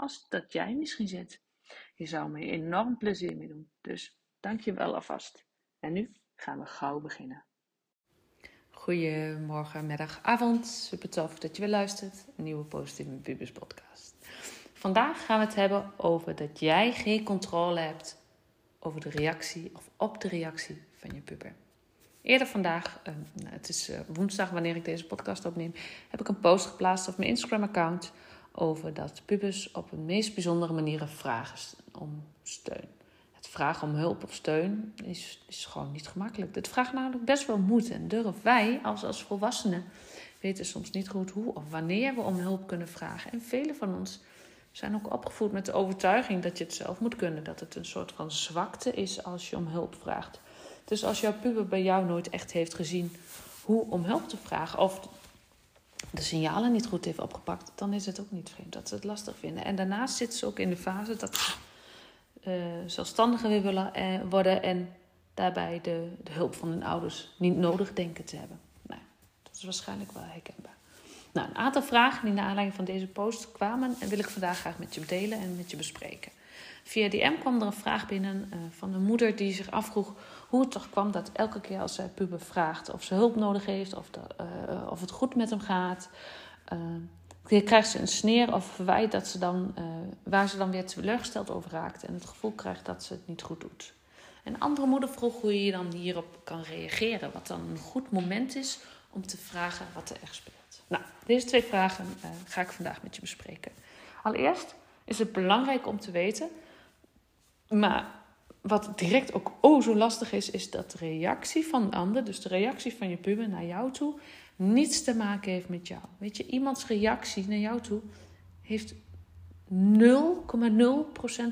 als dat jij misschien zit. Je zou me enorm plezier mee doen. Dus dank je wel alvast. En nu gaan we gauw beginnen. Goedemorgen, middag, avond. Super tof dat je weer luistert. Een nieuwe Positieve Pubers podcast. Vandaag gaan we het hebben over dat jij geen controle hebt over de reactie of op de reactie van je puber. Eerder vandaag, uh, het is uh, woensdag wanneer ik deze podcast opneem, heb ik een post geplaatst op mijn Instagram-account over dat pubers op een meest bijzondere manieren vragen om steun het vragen om hulp of steun is, is gewoon niet gemakkelijk. Het vraagt namelijk best wel moed en durf. Wij als, als volwassenen weten soms niet goed hoe of wanneer we om hulp kunnen vragen. En velen van ons zijn ook opgevoed met de overtuiging dat je het zelf moet kunnen. Dat het een soort van zwakte is als je om hulp vraagt. Dus als jouw puber bij jou nooit echt heeft gezien hoe om hulp te vragen, of de signalen niet goed heeft opgepakt, dan is het ook niet vreemd dat ze het lastig vinden. En daarnaast zitten ze ook in de fase dat ze uh, zelfstandiger willen uh, worden en daarbij de, de, hulp van hun ouders niet nodig denken te hebben. Nou, dat is waarschijnlijk wel herkenbaar. Nou, een aantal vragen die naar aanleiding van deze post kwamen en wil ik vandaag graag met je delen en met je bespreken. Via DM kwam er een vraag binnen van een moeder die zich afvroeg hoe het toch kwam dat elke keer als zij puber vraagt of ze hulp nodig heeft of, de, of het goed met hem gaat, dan krijgt ze een sneer of verwijt dat ze dan, uh, waar ze dan weer teleurgesteld over raakt en het gevoel krijgt dat ze het niet goed doet. Een andere moeder vroeg hoe je dan hierop kan reageren, wat dan een goed moment is om te vragen wat er echt speelt. Nou, deze twee vragen uh, ga ik vandaag met je bespreken. Allereerst is het belangrijk om te weten, maar wat direct ook oh zo lastig is, is dat de reactie van de ander, dus de reactie van je puber naar jou toe, niets te maken heeft met jou. Weet je, iemands reactie naar jou toe heeft 0,0%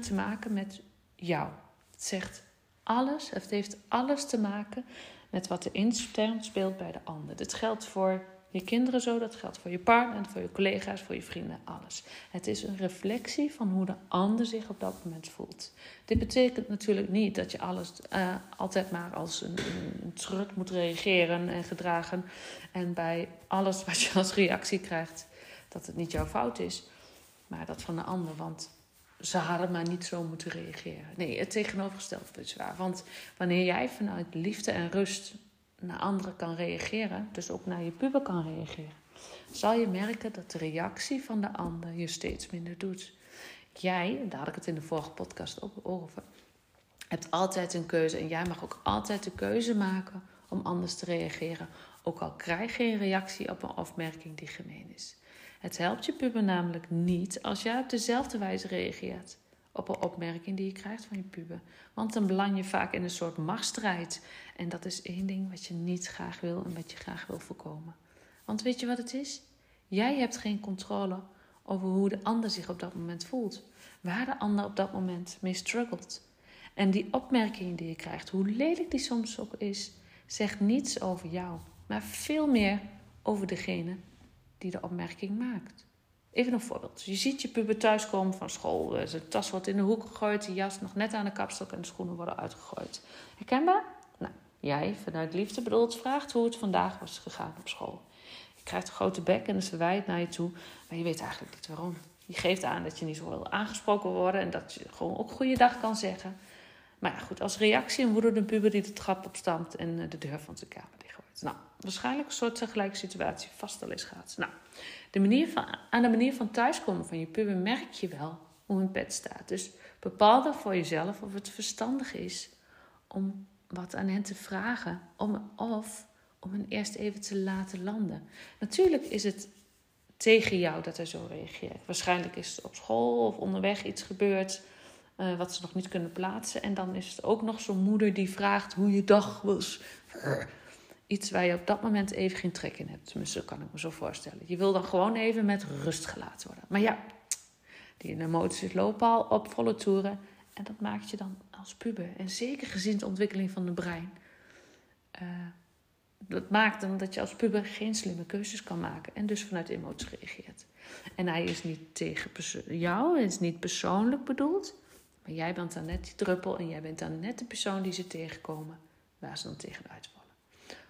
te maken met jou. Het zegt alles, het heeft alles te maken met wat er intern speelt bij de ander. Dit geldt voor je kinderen zo, dat geldt voor je partner, voor je collega's, voor je vrienden, alles. Het is een reflectie van hoe de ander zich op dat moment voelt. Dit betekent natuurlijk niet dat je alles uh, altijd maar als een, een, trut moet reageren en gedragen. En bij alles wat je als reactie krijgt, dat het niet jouw fout is, maar dat van de ander. Want ze hadden maar niet zo moeten reageren. Nee, het tegenovergestelde is waar. Want wanneer jij vanuit liefde en rust naar anderen kan reageren, dus ook naar je puber kan reageren, zal je merken dat de reactie van de ander je steeds minder doet. Jij, daar had ik het in de vorige podcast ook over, hebt altijd een keuze en jij mag ook altijd de keuze maken om anders te reageren, ook al krijg je een reactie op een opmerking die gemeen is. Het helpt je puber namelijk niet als jij op dezelfde wijze reageert op een opmerking die je krijgt van je puber. Want dan beland je vaak in een soort machtsstrijd. En dat is één ding wat je niet graag wil en wat je graag wil voorkomen. Want weet je wat het is? Jij hebt geen controle over hoe de ander zich op dat moment voelt. Waar de ander op dat moment mee struggelt. En die opmerking die je krijgt, hoe lelijk die soms ook is, zegt niets over jou, maar veel meer over degene die de opmerking maakt. Even een voorbeeld. Je ziet je puber thuiskomen van school. Eh, zijn tas wordt in de hoek gegooid. De jas nog net aan de kapstok en de schoenen worden uitgegooid. Herkenbaar? Nou, jij vanuit liefde bedoeld vraagt hoe het vandaag was gegaan op school. Je krijgt een grote bek en ze wijt naar je toe. Maar je weet eigenlijk niet waarom. Je geeft aan dat je niet zo wil aangesproken worden. En dat je gewoon ook goeiedag kan zeggen. Maar ja, goed, als reactie een woedende puber die de trap opstampt en eh, de deur van zijn kamer dichtgooit. Nou, waarschijnlijk een soort gelijke situatie vast al is gaat. Nou, de manier van, aan de manier van thuiskomen van je puber merk je wel hoe hun pet staat. Dus bepaal dan voor jezelf of het verstandig is om wat aan hen te vragen. Om, of om hen eerst even te laten landen. Natuurlijk is het tegen jou dat hij zo reageert. Waarschijnlijk is het op school of onderweg iets gebeurd uh, wat ze nog niet kunnen plaatsen. En dan is het ook nog zo'n moeder die vraagt hoe je dag was. Iets waar je op dat moment even geen trek in hebt. Tenminste, kan ik me zo voorstellen. Je wil dan gewoon even met rust gelaten worden. Maar ja, die emoties lopen al op volle toeren. En dat maakt je dan als puber. En zeker gezien de ontwikkeling van het brein. Uh, dat maakt dan dat je als puber geen slimme keuzes kan maken. En dus vanuit emoties reageert. En hij is niet tegen jou, hij is niet persoonlijk bedoeld. Maar jij bent dan net die druppel en jij bent dan net de persoon die ze tegenkomen. Waar ze dan tegenuit vallen.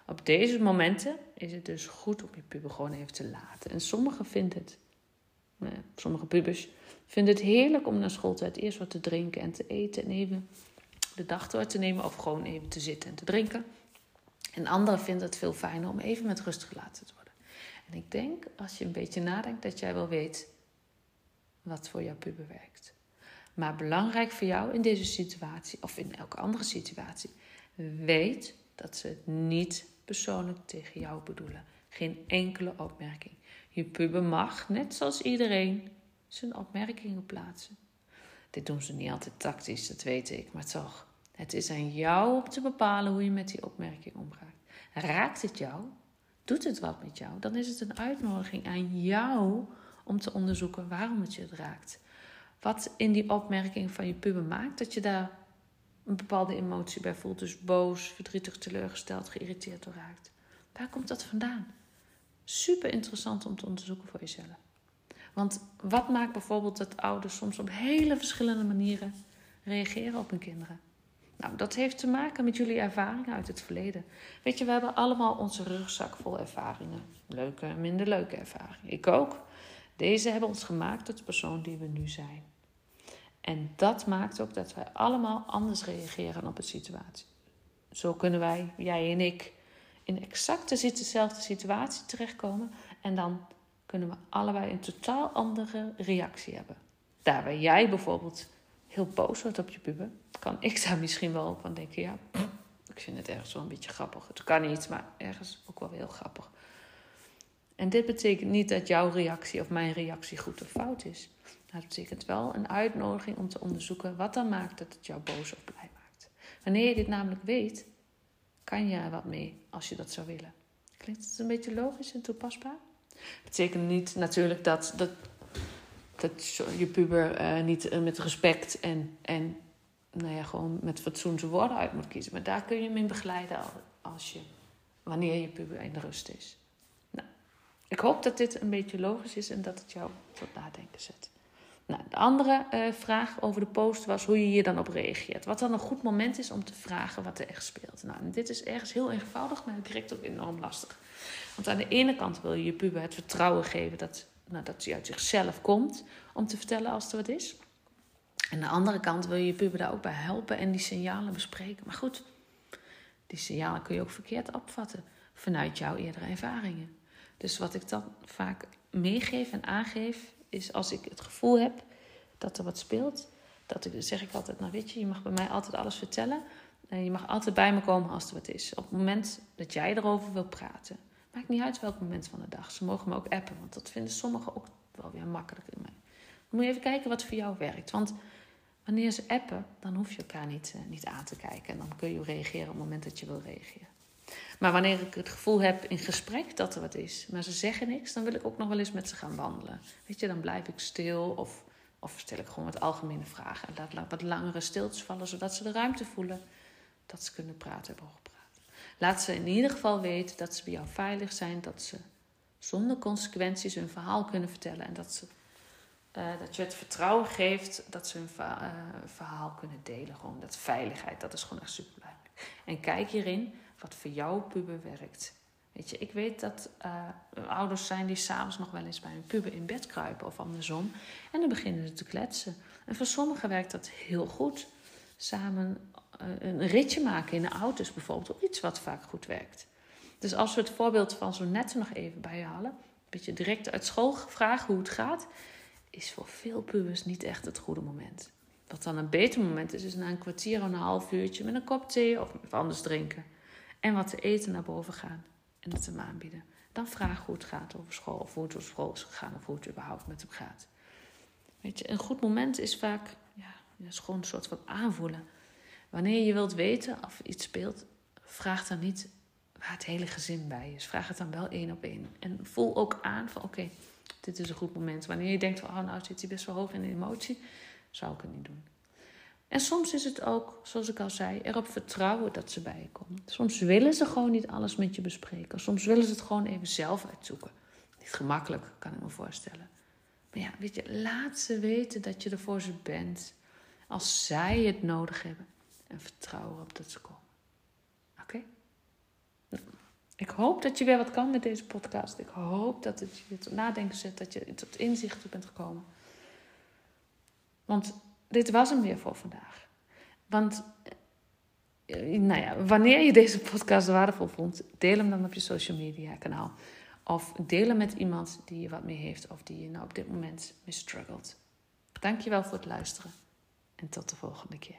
Op deze momenten is het dus goed om je puber gewoon even te laten. En sommigen vinden het, nou sommige pubers vinden het heerlijk om na schooltijd eerst wat te drinken en te eten. En even de dag door te nemen of gewoon even te zitten en te drinken. En anderen vinden het veel fijner om even met rust gelaten te worden. En ik denk, als je een beetje nadenkt, dat jij wel weet wat voor jouw puber werkt. Maar belangrijk voor jou in deze situatie, of in elke andere situatie, weet dat ze het niet persoonlijk tegen jou bedoelen. Geen enkele opmerking. Je puber mag, net zoals iedereen, zijn opmerkingen plaatsen. Dit doen ze niet altijd tactisch, dat weet ik, maar toch. Het is aan jou om te bepalen hoe je met die opmerking omgaat. Raakt het jou? Doet het wat met jou? Dan is het een uitnodiging aan jou om te onderzoeken waarom het je raakt. Wat in die opmerking van je puber maakt dat je daar een bepaalde emotie bij voelt. Dus boos, verdrietig, teleurgesteld, geïrriteerd door raakt. Waar komt dat vandaan? Super interessant om te onderzoeken voor jezelf. Want wat maakt bijvoorbeeld dat ouders soms op hele verschillende manieren reageren op hun kinderen? Nou, dat heeft te maken met jullie ervaringen uit het verleden. Weet je, we hebben allemaal onze rugzak vol ervaringen. Leuke en minder leuke ervaringen. Ik ook. Deze hebben ons gemaakt tot de persoon die we nu zijn. En dat maakt ook dat wij allemaal anders reageren op een situatie. Zo kunnen wij, jij en ik, in exact dezelfde situatie terechtkomen. En dan kunnen we allebei een totaal andere reactie hebben. Daar waar jij bijvoorbeeld heel boos wordt op je puber, kan ik daar misschien wel van denken: ja, ik vind het ergens wel een beetje grappig. Het kan niet, maar ergens ook wel heel grappig. En dit betekent niet dat jouw reactie of mijn reactie goed of fout is. Dat betekent wel een uitnodiging om te onderzoeken wat dan maakt dat het jou boos of blij maakt. Wanneer je dit namelijk weet, kan je er wat mee als je dat zou willen. Klinkt het een beetje logisch en toepasbaar? Betekent niet natuurlijk dat, dat dat je puber uh, niet uh, met respect en, en nou ja, gewoon met fatsoen zijn woorden uit moet kiezen. Maar daar kun je hem in begeleiden als je, wanneer je puber in de rust is. Nou, ik hoop dat dit een beetje logisch is en dat het jou tot nadenken zet. Nou, de andere uh, vraag over de post was hoe je hier dan op reageert. Wat dan een goed moment is om te vragen wat er echt speelt. Nou, dit is ergens heel eenvoudig, maar direct ook enorm lastig. Want aan de ene kant wil je je puber het vertrouwen geven dat nou, dat hij uit zichzelf komt om te vertellen als er wat is. Aan de andere kant wil je je puber daar ook bij helpen en die signalen bespreken. Maar goed, die signalen kun je ook verkeerd opvatten vanuit jouw eerdere ervaringen. Dus wat ik dan vaak meegeef en aangeef, is als ik het gevoel heb dat er wat speelt, dat ik, zeg ik altijd, nou weet je, je mag bij mij altijd alles vertellen. En je mag altijd bij me komen als er wat is. Op het moment dat jij erover wil praten. Maakt niet uit welk moment van de dag. Ze mogen me ook appen, want dat vinden sommigen ook wel weer makkelijker in mij. Dan moet je even kijken wat voor jou werkt. Want wanneer ze appen, dan hoef je elkaar niet, uh, niet aan te kijken. En dan kun je reageren op het moment dat je wil reageren. Maar wanneer ik het gevoel heb in gesprek dat er wat is, maar ze zeggen niks, dan wil ik ook nog wel eens met ze gaan wandelen. Weet je, dan blijf ik stil of, of stel ik gewoon wat algemene vragen. En laat wat langere stiltes vallen, zodat ze de ruimte voelen dat ze kunnen praten hebben Laat ze in ieder geval weten dat ze bij jou veilig zijn, dat ze zonder consequenties hun verhaal kunnen vertellen en dat, ze, uh, dat je het vertrouwen geeft dat ze hun uh, verhaal kunnen delen. Gewoon dat veiligheid, dat is gewoon echt super belangrijk. En kijk hierin wat voor jouw puber werkt. Weet je, ik weet dat uh, ouders zijn die s'avonds nog wel eens bij hun puber in bed kruipen of andersom. En dan beginnen ze te kletsen. En voor sommigen werkt dat heel goed. Samen eh, een ritje maken in de auto's bijvoorbeeld. Ook iets wat vaak goed werkt. Dus als we het voorbeeld van zo net nog even bijhalen. Een beetje direct uit school vragen hoe het gaat. is voor veel pubers niet echt het goede moment. Wat dan een beter moment is, is na een kwartier of een half uurtje met een kop thee of anders drinken. En wat te eten naar boven gaan en het hem aanbieden. Dan vraag hoe het gaat over school, of hoe het op school is gegaan, of hoe het überhaupt met hem gaat. Weet je, een goed moment is vaak, ja, is gewoon een soort van aanvoelen. Wanneer je wilt weten of iets speelt, vraag dan niet waar het hele gezin bij is. Vraag het dan wel één op één. En voel ook aan van oké, dit is een goed moment. Wanneer je denkt van oh nou zit hij best wel hoog in de emotie, zou ik het niet doen. En soms is het ook, zoals ik al zei, erop vertrouwen dat ze bij je komen. Soms willen ze gewoon niet alles met je bespreken. Soms willen ze het gewoon even zelf uitzoeken. Niet gemakkelijk, kan ik me voorstellen. Maar ja, weet je, laat ze weten dat je er voor ze bent. Als zij het nodig hebben. En vertrouw erop dat ze komen. Oké? Nou, ik hoop dat je weer wat kan met deze podcast. Ik hoop dat het je tot nadenken zet. Dat je tot inzichten bent gekomen. Want dit was hem weer voor vandaag. Want eh, nou ja, wanneer je deze podcast waardevol vond, deel hem dan op je social media kanaal. Of deel hem met iemand die je wat mee heeft of die je nou op dit moment mee struggelt. Dankjewel voor het luisteren en tot de volgende keer.